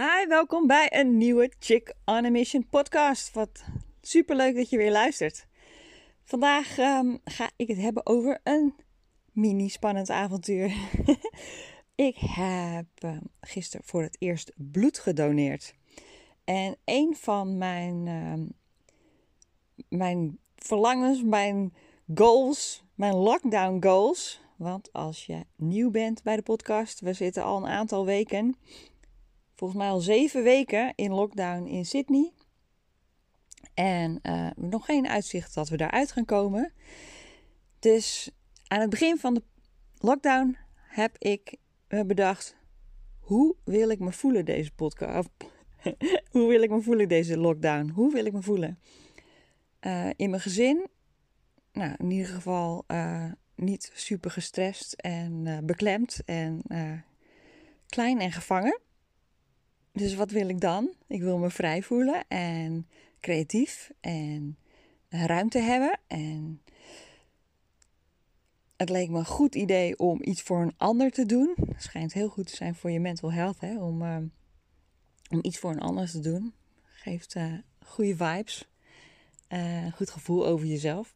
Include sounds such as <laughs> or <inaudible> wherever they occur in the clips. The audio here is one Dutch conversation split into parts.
Hi, welkom bij een nieuwe Chick on a Mission podcast. Wat super leuk dat je weer luistert. Vandaag ehm, ga ik het hebben over een mini spannend avontuur. <laughs> ik heb uh, gisteren voor het eerst bloed gedoneerd. En een van mijn, ehm, mijn verlangens, mijn goals, mijn lockdown goals. Want als je nieuw bent bij de podcast, we zitten al een aantal weken volgens mij al zeven weken in lockdown in Sydney. En uh, nog geen uitzicht dat we daaruit gaan komen. Dus aan het begin van de lockdown heb ik bedacht: hoe wil ik me voelen deze podcast? <laughs> hoe wil ik me voelen deze lockdown? Hoe wil ik me voelen? Uh, in mijn gezin, nou in ieder geval niet super gestrest en beklemd en klein en gevangen. Dus wat wil ik dan? Ik wil me vrij voelen en creatief en ruimte hebben. En het leek me een goed idee om iets voor een ander te doen. Het schijnt heel goed te zijn voor je mental health, hè? Om, uh, om iets voor een ander te doen. Geeft uh, goede vibes, uh, goed gevoel over jezelf.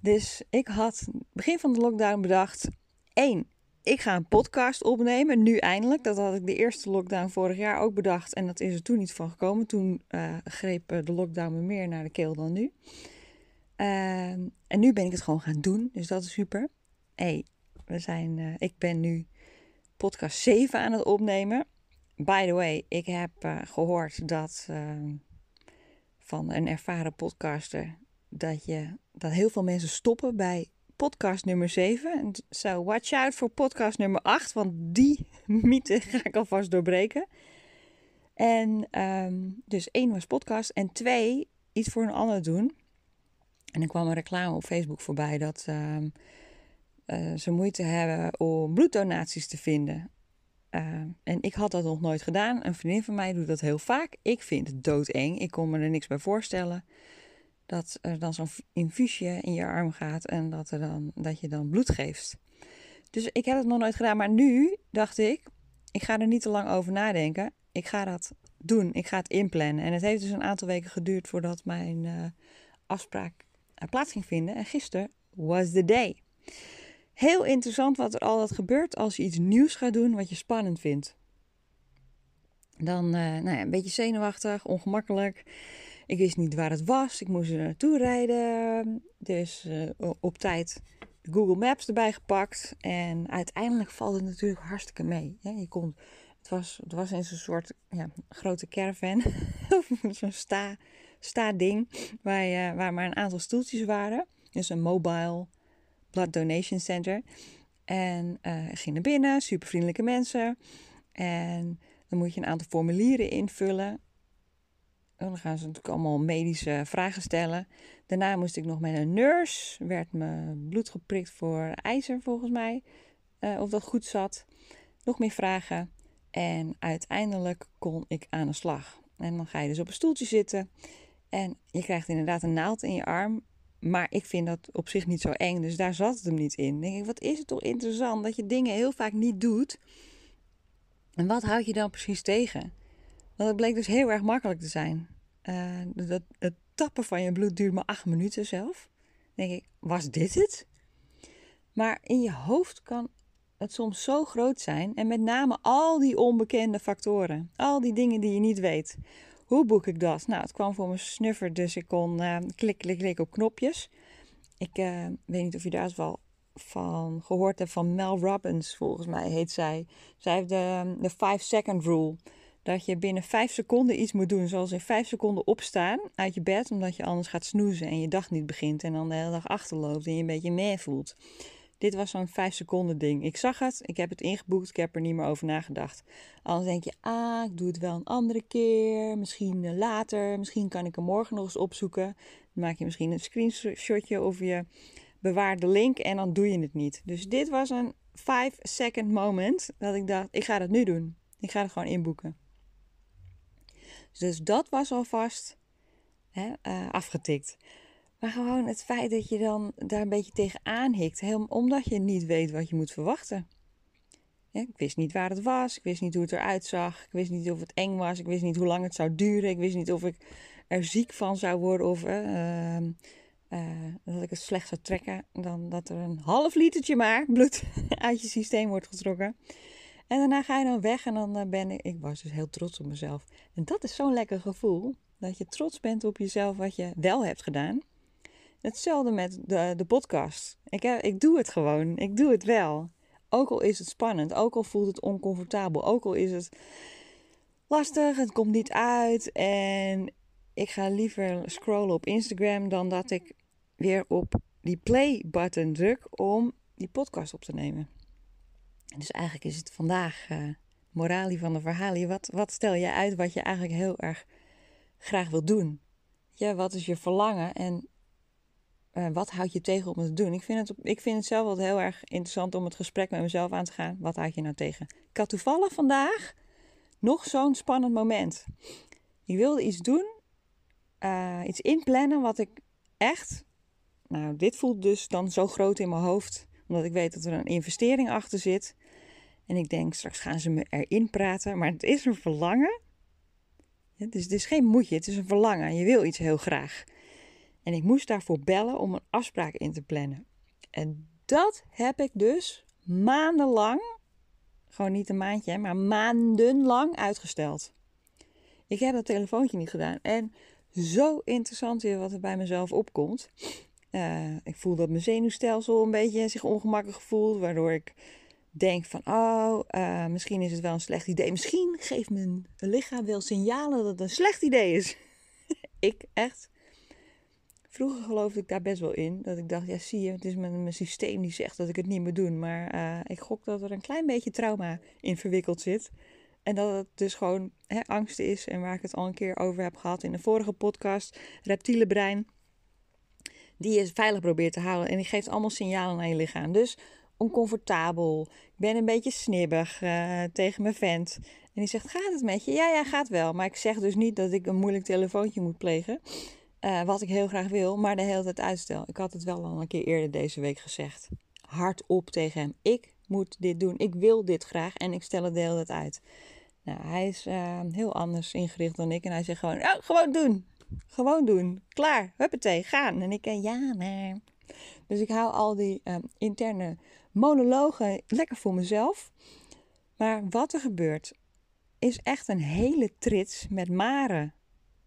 Dus ik had begin van de lockdown bedacht: één, ik ga een podcast opnemen, nu eindelijk. Dat had ik de eerste lockdown vorig jaar ook bedacht. En dat is er toen niet van gekomen. Toen uh, greep de lockdown me meer naar de keel dan nu. Uh, en nu ben ik het gewoon gaan doen. Dus dat is super. hey, we zijn, uh, ik ben nu podcast 7 aan het opnemen. By the way, ik heb eh, gehoord dat ehm, van een ervaren podcaster... Dat, je, dat heel veel mensen stoppen bij podcast nummer 7. So watch out voor podcast nummer 8, want die <laughs> mythe ga ik alvast doorbreken. En um, dus één was podcast en twee iets voor een ander doen. En dan kwam een reclame op Facebook voorbij dat um, uh, ze moeite hebben om bloeddonaties te vinden. Uh, en ik had dat nog nooit gedaan. Een vriendin van mij doet dat heel vaak. Ik vind het doodeng. Ik kon me er niks bij voorstellen dat er dan zo'n infuusje in je arm gaat en dat, er dan, dat je dan bloed geeft. Dus ik heb het nog nooit gedaan, maar nu dacht ik, ik ga er niet te lang over nadenken. Ik ga dat doen, ik ga het inplannen. En het heeft dus een aantal weken geduurd voordat mijn uh, afspraak uh, plaats ging vinden. En gisteren was the day. Heel interessant wat er altijd gebeurt als je iets nieuws gaat doen wat je spannend vindt. Dan uh, nou ja, een beetje zenuwachtig, ongemakkelijk. Ik wist niet waar het was. Ik moest er naartoe rijden. Dus uh, op tijd Google Maps erbij gepakt. En uiteindelijk valt het natuurlijk hartstikke mee. je kon, het, was, het was in zo'n soort ja, grote caravan. <laughs> zo'n sta, sta ding. Waar, waar maar een aantal stoeltjes waren. Dus een mobile blood donation center. En uh, ik ging naar binnen. Super vriendelijke mensen. En dan moet je een aantal formulieren invullen. En dan gaan ze natuurlijk allemaal medische vragen stellen. Daarna moest ik nog met een nurse. Werd mijn bloed geprikt voor ijzer volgens mij. Uh, of dat goed zat. Nog meer vragen. En uiteindelijk kon ik aan de slag. En dan ga je dus op een stoeltje zitten. En je krijgt inderdaad een naald in je arm. Maar ik vind dat op zich niet zo eng. Dus daar zat het hem niet in. Dan denk ik, wat is het toch interessant dat je dingen heel vaak niet doet. En wat houd je dan precies tegen? Want het bleek dus heel erg makkelijk te zijn. Uh, dat, het tappen van je bloed duurt maar acht minuten zelf. Dan denk ik, was dit het? Maar in je hoofd kan het soms zo groot zijn. En met name al die onbekende factoren. Al die dingen die je niet weet. Hoe boek ik dat? Nou, het kwam voor mijn snuffer, dus ik kon uh, klik, klik, klik op knopjes. Ik uh, weet niet of je daar wel van gehoord hebt van Mel Robbins, volgens mij heet zij. Zij heeft de, de 5 second rule dat je binnen 5 seconden iets moet doen. Zoals in 5 seconden opstaan uit je bed, omdat je anders gaat snoezen en je dag niet begint. En dan de hele dag achterloopt en je een beetje meer voelt. Dit was zo'n 5 seconden ding. Ik zag het, ik heb het ingeboekt, ik heb er niet meer over nagedacht. Anders denk je, ah, ik doe het wel een andere keer. Misschien eh, later, misschien kan ik hem morgen nog eens opzoeken. Dan maak je misschien een screenshotje of je bewaart de link en dan doe je het niet. Dus dit was een 5 second moment dat ik dacht, ik ga dat nu doen. Ik ga het gewoon inboeken. Dus dat was alvast hè, uh, afgetikt. Maar gewoon het feit dat je dan daar een beetje tegenaan hikt, omdat je niet weet wat je moet verwachten. ik wist niet waar het was. Ik wist niet hoe het eruit zag. Ik wist niet of het eng was. Ik wist niet hoe lang het zou duren. Ik wist niet of ik er ziek van zou worden of uh, uh, dat ik het slecht zou trekken. Dan dat er een half litertje maar bloed <laughs> uit je systeem wordt getrokken. En daarna ga je dan weg en dan eh, ben ik... Ik was dus heel trots op mezelf. En dat is zo'n lekker gevoel. Dat je trots bent op jezelf wat je wel hebt gedaan. Hetzelfde met de, de podcast. Ik, ik doe het gewoon. Ik doe het wel. Ook al is het spannend. Ook al voelt het oncomfortabel. Ook al is het lastig. Het komt niet uit. En ik ga liever scrollen op Instagram dan dat ik weer op die play-button druk om die podcast op te nemen. Dus eigenlijk is het vandaag, uh, moralie van de verhalen. Wat, wat stel je uit wat je eigenlijk heel erg graag wil doen? Ja, wat is je verlangen en uh, wat houdt je tegen om het te doen? Ik vind het, ik vind het zelf wel heel erg interessant om het gesprek met mezelf aan te gaan. Wat houd je nou tegen? Ik had toevallig vandaag nog zo'n spannend moment. Ik wilde iets doen, uh, iets inplannen wat ik echt. Nou, dit voelt dus dan zo groot in mijn hoofd, omdat ik weet dat er een investering achter zit. En ik denk, straks gaan ze me erin praten. Maar het is een verlangen. Ja, dus het is geen moedje, het is een verlangen. Je wil iets heel graag. En ik moest daarvoor bellen om een afspraak in te plannen. En dat heb ik dus maandenlang, gewoon niet een maandje, maar maandenlang uitgesteld. Ik heb dat telefoontje niet gedaan. En zo interessant weer wat er bij mezelf opkomt. Uh, ik voel dat mijn zenuwstelsel een beetje zich ongemakkelijk voelt, waardoor ik denk van, oh, uh, misschien is het wel een slecht idee. Misschien geeft mijn lichaam wel signalen dat het een slecht idee is. <laughs> ik echt. Vroeger geloofde ik daar best wel in. Dat ik dacht, ja zie je, het is mijn, systeem die zegt dat ik het niet moet doen. Maar uh, ik gok dat er een klein beetje trauma in verwikkeld zit. En dat het dus gewoon hè, angst is. En waar ik het al een keer over heb gehad in de vorige podcast. Reptiele brein. Die je veilig probeert te houden. En die geeft allemaal signalen naar je lichaam. Dus oncomfortabel. Ik ben een beetje snibbig uh, tegen mijn vent. En die zegt, gaat het met je? Ja, ja, gaat wel. Maar ik zeg dus niet dat ik een moeilijk telefoontje moet plegen. Uh, wat ik heel graag wil, maar de hele tijd uitstel. Ik had het wel al een keer eerder deze week gezegd. Hardop tegen hem. Ik moet dit doen. Ik wil dit graag en ik stel het de hele tijd uit. Nou, hij is uh, heel anders ingericht dan ik. En hij zegt gewoon, oh, gewoon doen. Gewoon doen. Klaar. Huppatee, gaan. En ik ja, nee. Dus ik hou al die uh, interne monologen lekker voor mezelf. Maar wat er gebeurt, is echt een hele trits met maren.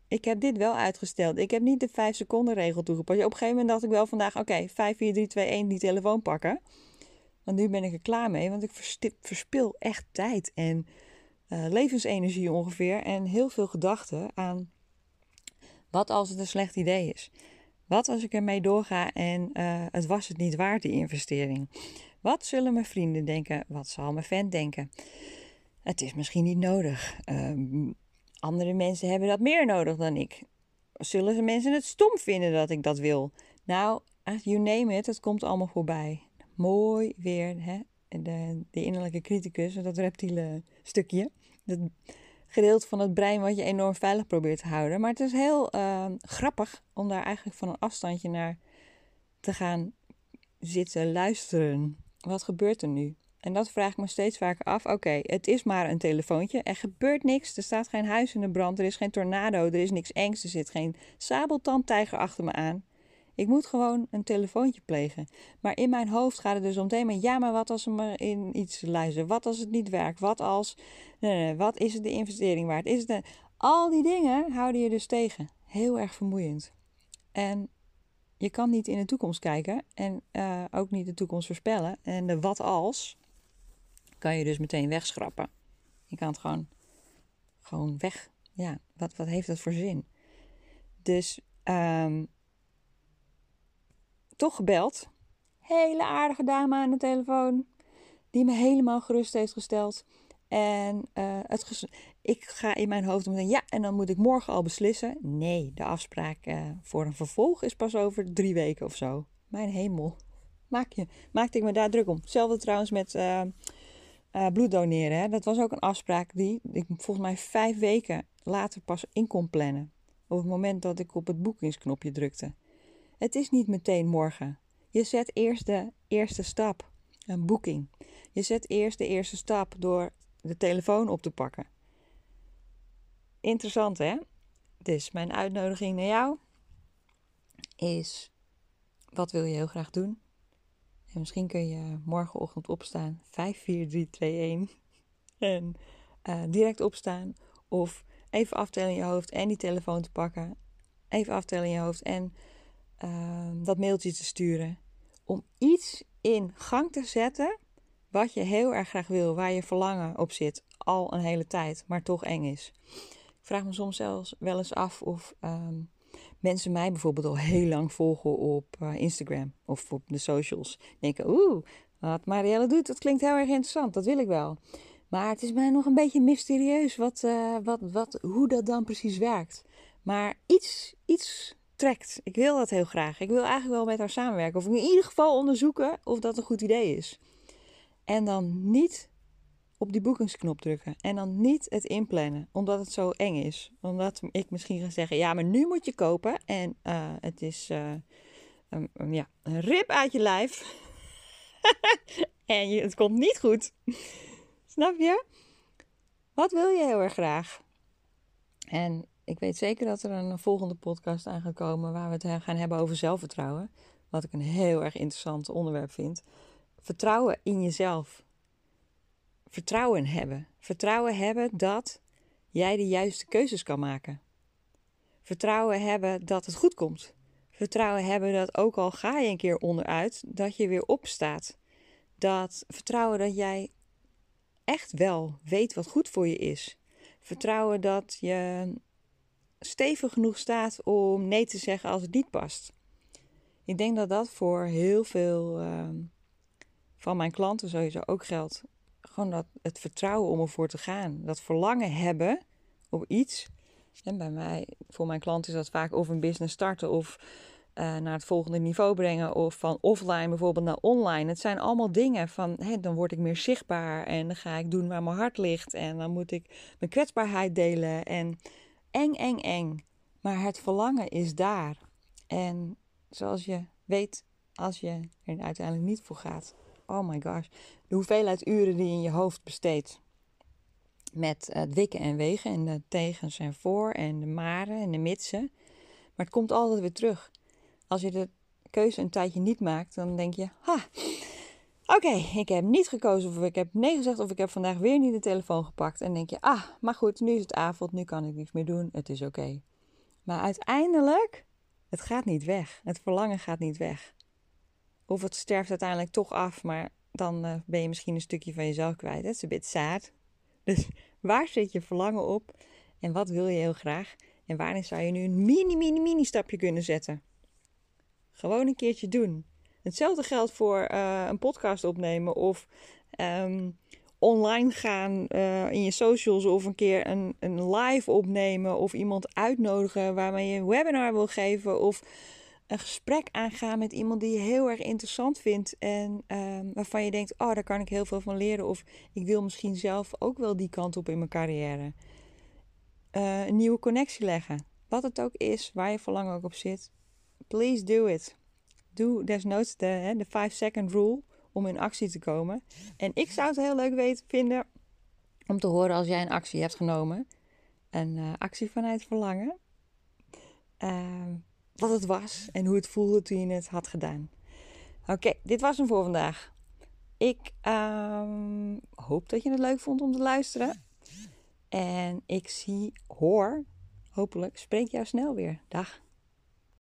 Ik heb dit wel uitgesteld. Ik heb niet de 5 seconden regel toegepast. Op een gegeven moment dacht ik wel vandaag, oké, okay, 5, 4, 3, 2, 1, die telefoon pakken. Want nu ben ik er klaar mee, want ik verspil echt tijd en uh, levensenergie ongeveer. En heel veel gedachten aan wat als het een slecht idee is. Wat als ik ermee doorga en uh, het was het niet waard, die investering? Wat zullen mijn vrienden denken? Wat zal mijn vent denken? Het is misschien niet nodig. Um, andere mensen hebben dat meer nodig dan ik. Zullen ze mensen het stom vinden dat ik dat wil? Nou, you name it, het komt allemaal voorbij. Mooi weer, hè? De, de innerlijke criticus, dat reptiele stukje. Dat gedeelte van het brein wat je enorm veilig probeert te houden. Maar het is heel uh, grappig om daar eigenlijk van een afstandje naar te gaan zitten luisteren. Wat gebeurt er nu? En dat vraag ik me steeds vaker af. Oké, het is maar een telefoontje. Er gebeurt niks. Er staat geen huis in de brand. Er is geen tornado. Er is niks engs. Er zit geen sabeltandtijger achter me aan. Ik moet gewoon een telefoontje plegen. Maar in mijn hoofd gaat het dus om thema. Ja, maar wat als ze maar in iets luisteren? Wat als het niet werkt? Wat als. Nee, wat is het de investering waard? Is het. Al die dingen houden je dus tegen. Heel erg vermoeiend. En je kan niet in de toekomst kijken. En uh, ook niet de toekomst voorspellen. En de wat als kan je dus meteen wegschrappen. Je kan het gewoon, gewoon weg. Ja, wat, wat heeft dat voor zin? Dus um, toch gebeld. Hele aardige dame aan de telefoon. Die me helemaal gerust heeft gesteld. En uh, het ik ga in mijn hoofd meteen, ja, en dan moet ik morgen al beslissen. Nee, de afspraak uh, voor een vervolg is pas over drie weken of zo. Mijn hemel. Maak je, maakte ik me daar druk om. Hetzelfde trouwens met uh, bloed doneren. Hè. Dat was ook een afspraak die ik volgens mij vijf weken later pas in kon plannen. Op het moment dat ik op het boekingsknopje drukte. Het is niet meteen morgen. Je zet eerst de eerste stap. een boeking. Je zet eerst de eerste stap door de telefoon op te pakken. Interessant hè? Dus mijn uitnodiging naar jou is: wat wil je heel graag doen? En misschien kun je morgenochtend opstaan, 5, 4, 3, 2, 1. En uh, direct opstaan. Of even aftellen in je hoofd en die telefoon te pakken. Even aftellen in je hoofd en uh, dat mailtje te sturen. Om iets in gang te zetten wat je heel erg graag wil, waar je verlangen op zit, al een hele tijd, maar toch eng is. Ik vraag me soms zelfs wel eens af of um, mensen mij bijvoorbeeld al heel lang volgen op uh, Instagram of op de socials. Denken, oeh, wat Marielle doet, dat klinkt heel erg interessant, dat wil ik wel. Maar het is mij nog een beetje mysterieus wat, uh, wat, wat, hoe dat dan precies werkt. Maar iets, iets trekt. Ik wil dat heel graag. Ik wil eigenlijk wel met haar samenwerken. Of in ieder geval onderzoeken of dat een goed idee is. En dan niet op die boekingsknop drukken. En dan niet het inplannen, omdat het zo eng is. Omdat ik misschien ga zeggen: ja, maar nu moet je kopen. En uh, het is um, ja, een rip uit je lijf. <laughs> en je, het komt niet goed. Snap je? Wat wil je heel erg graag? En ik weet zeker dat er een volgende podcast aan gaat komen waar we het gaan hebben over zelfvertrouwen. Wat ik een heel erg interessant onderwerp vind. Vertrouwen in jezelf. Vertrouwen hebben. Vertrouwen hebben dat jij de juiste keuzes kan maken. Vertrouwen hebben dat het goed komt. Vertrouwen hebben dat ook al ga je een keer onderuit, dat je weer opstaat. Dat vertrouwen dat jij echt wel weet wat goed voor je is. Vertrouwen dat je stevig genoeg staat om nee te zeggen als het niet past. Ik denk dat dat voor heel veel uh, van mijn klanten sowieso ook geldt. Gewoon dat het vertrouwen om ervoor te gaan. Dat verlangen hebben op iets. En bij mij, voor mijn klanten is dat vaak of een business starten of uh, naar het volgende niveau brengen. Of van offline bijvoorbeeld naar online. Het zijn allemaal dingen van hé, dan word ik meer zichtbaar. En dan ga ik doen waar mijn hart ligt. En dan moet ik mijn kwetsbaarheid delen. En eng, eng, eng. Maar het verlangen is daar. En zoals je weet, als je er uiteindelijk niet voor gaat. Oh my gosh. De hoeveelheid uren die je in je hoofd besteedt. Met het wikken en wegen. En de tegens en voor. En de maren en de mitsen. Maar het komt altijd weer terug. Als je de keuze een tijdje niet maakt, dan denk je: ha, oké, ik heb niet gekozen of ik heb nee gezegd of ik heb vandaag weer niet de telefoon gepakt. En denk je: ah, maar goed, nu is het avond, nu kan ik niks meer doen, het is oké. Maar uiteindelijk, het gaat niet weg. Het verlangen gaat niet weg. Of het sterft uiteindelijk toch af, maar dan uh, ben je misschien een stukje van jezelf kwijt. Het is een beetje zaad. <laughs> Dus waar zit je verlangen op? En wat wil je heel graag? En waarin zou je nu een mini, mini, mini stapje kunnen zetten? Gewoon een keertje doen. Hetzelfde geldt voor uh, een podcast opnemen of um, online gaan uh, in je socials of een keer een, een live opnemen of iemand uitnodigen waarmee je een webinar wil geven of een gesprek aangaan met iemand die je heel erg interessant vindt en um, waarvan je denkt, oh daar kan ik heel veel van leren of ik wil misschien zelf ook wel die kant op in mijn carrière. Uh, een nieuwe connectie leggen. Wat het ook is, waar je verlangen ook op zit, please do it. Doe desnoods de, de 5 second rule om in actie te komen. En ik zou het heel leuk weten, vinden om te horen als jij een actie hebt genomen. Een uh, actie vanuit verlangen. Uh, wat het was en hoe het voelde toen je het had gedaan. Oké, dit was hem voor vandaag. Ik uh, hoop dat je het leuk vond om te luisteren. En ik zie, hoor, hopelijk spreek jou snel weer. Dag.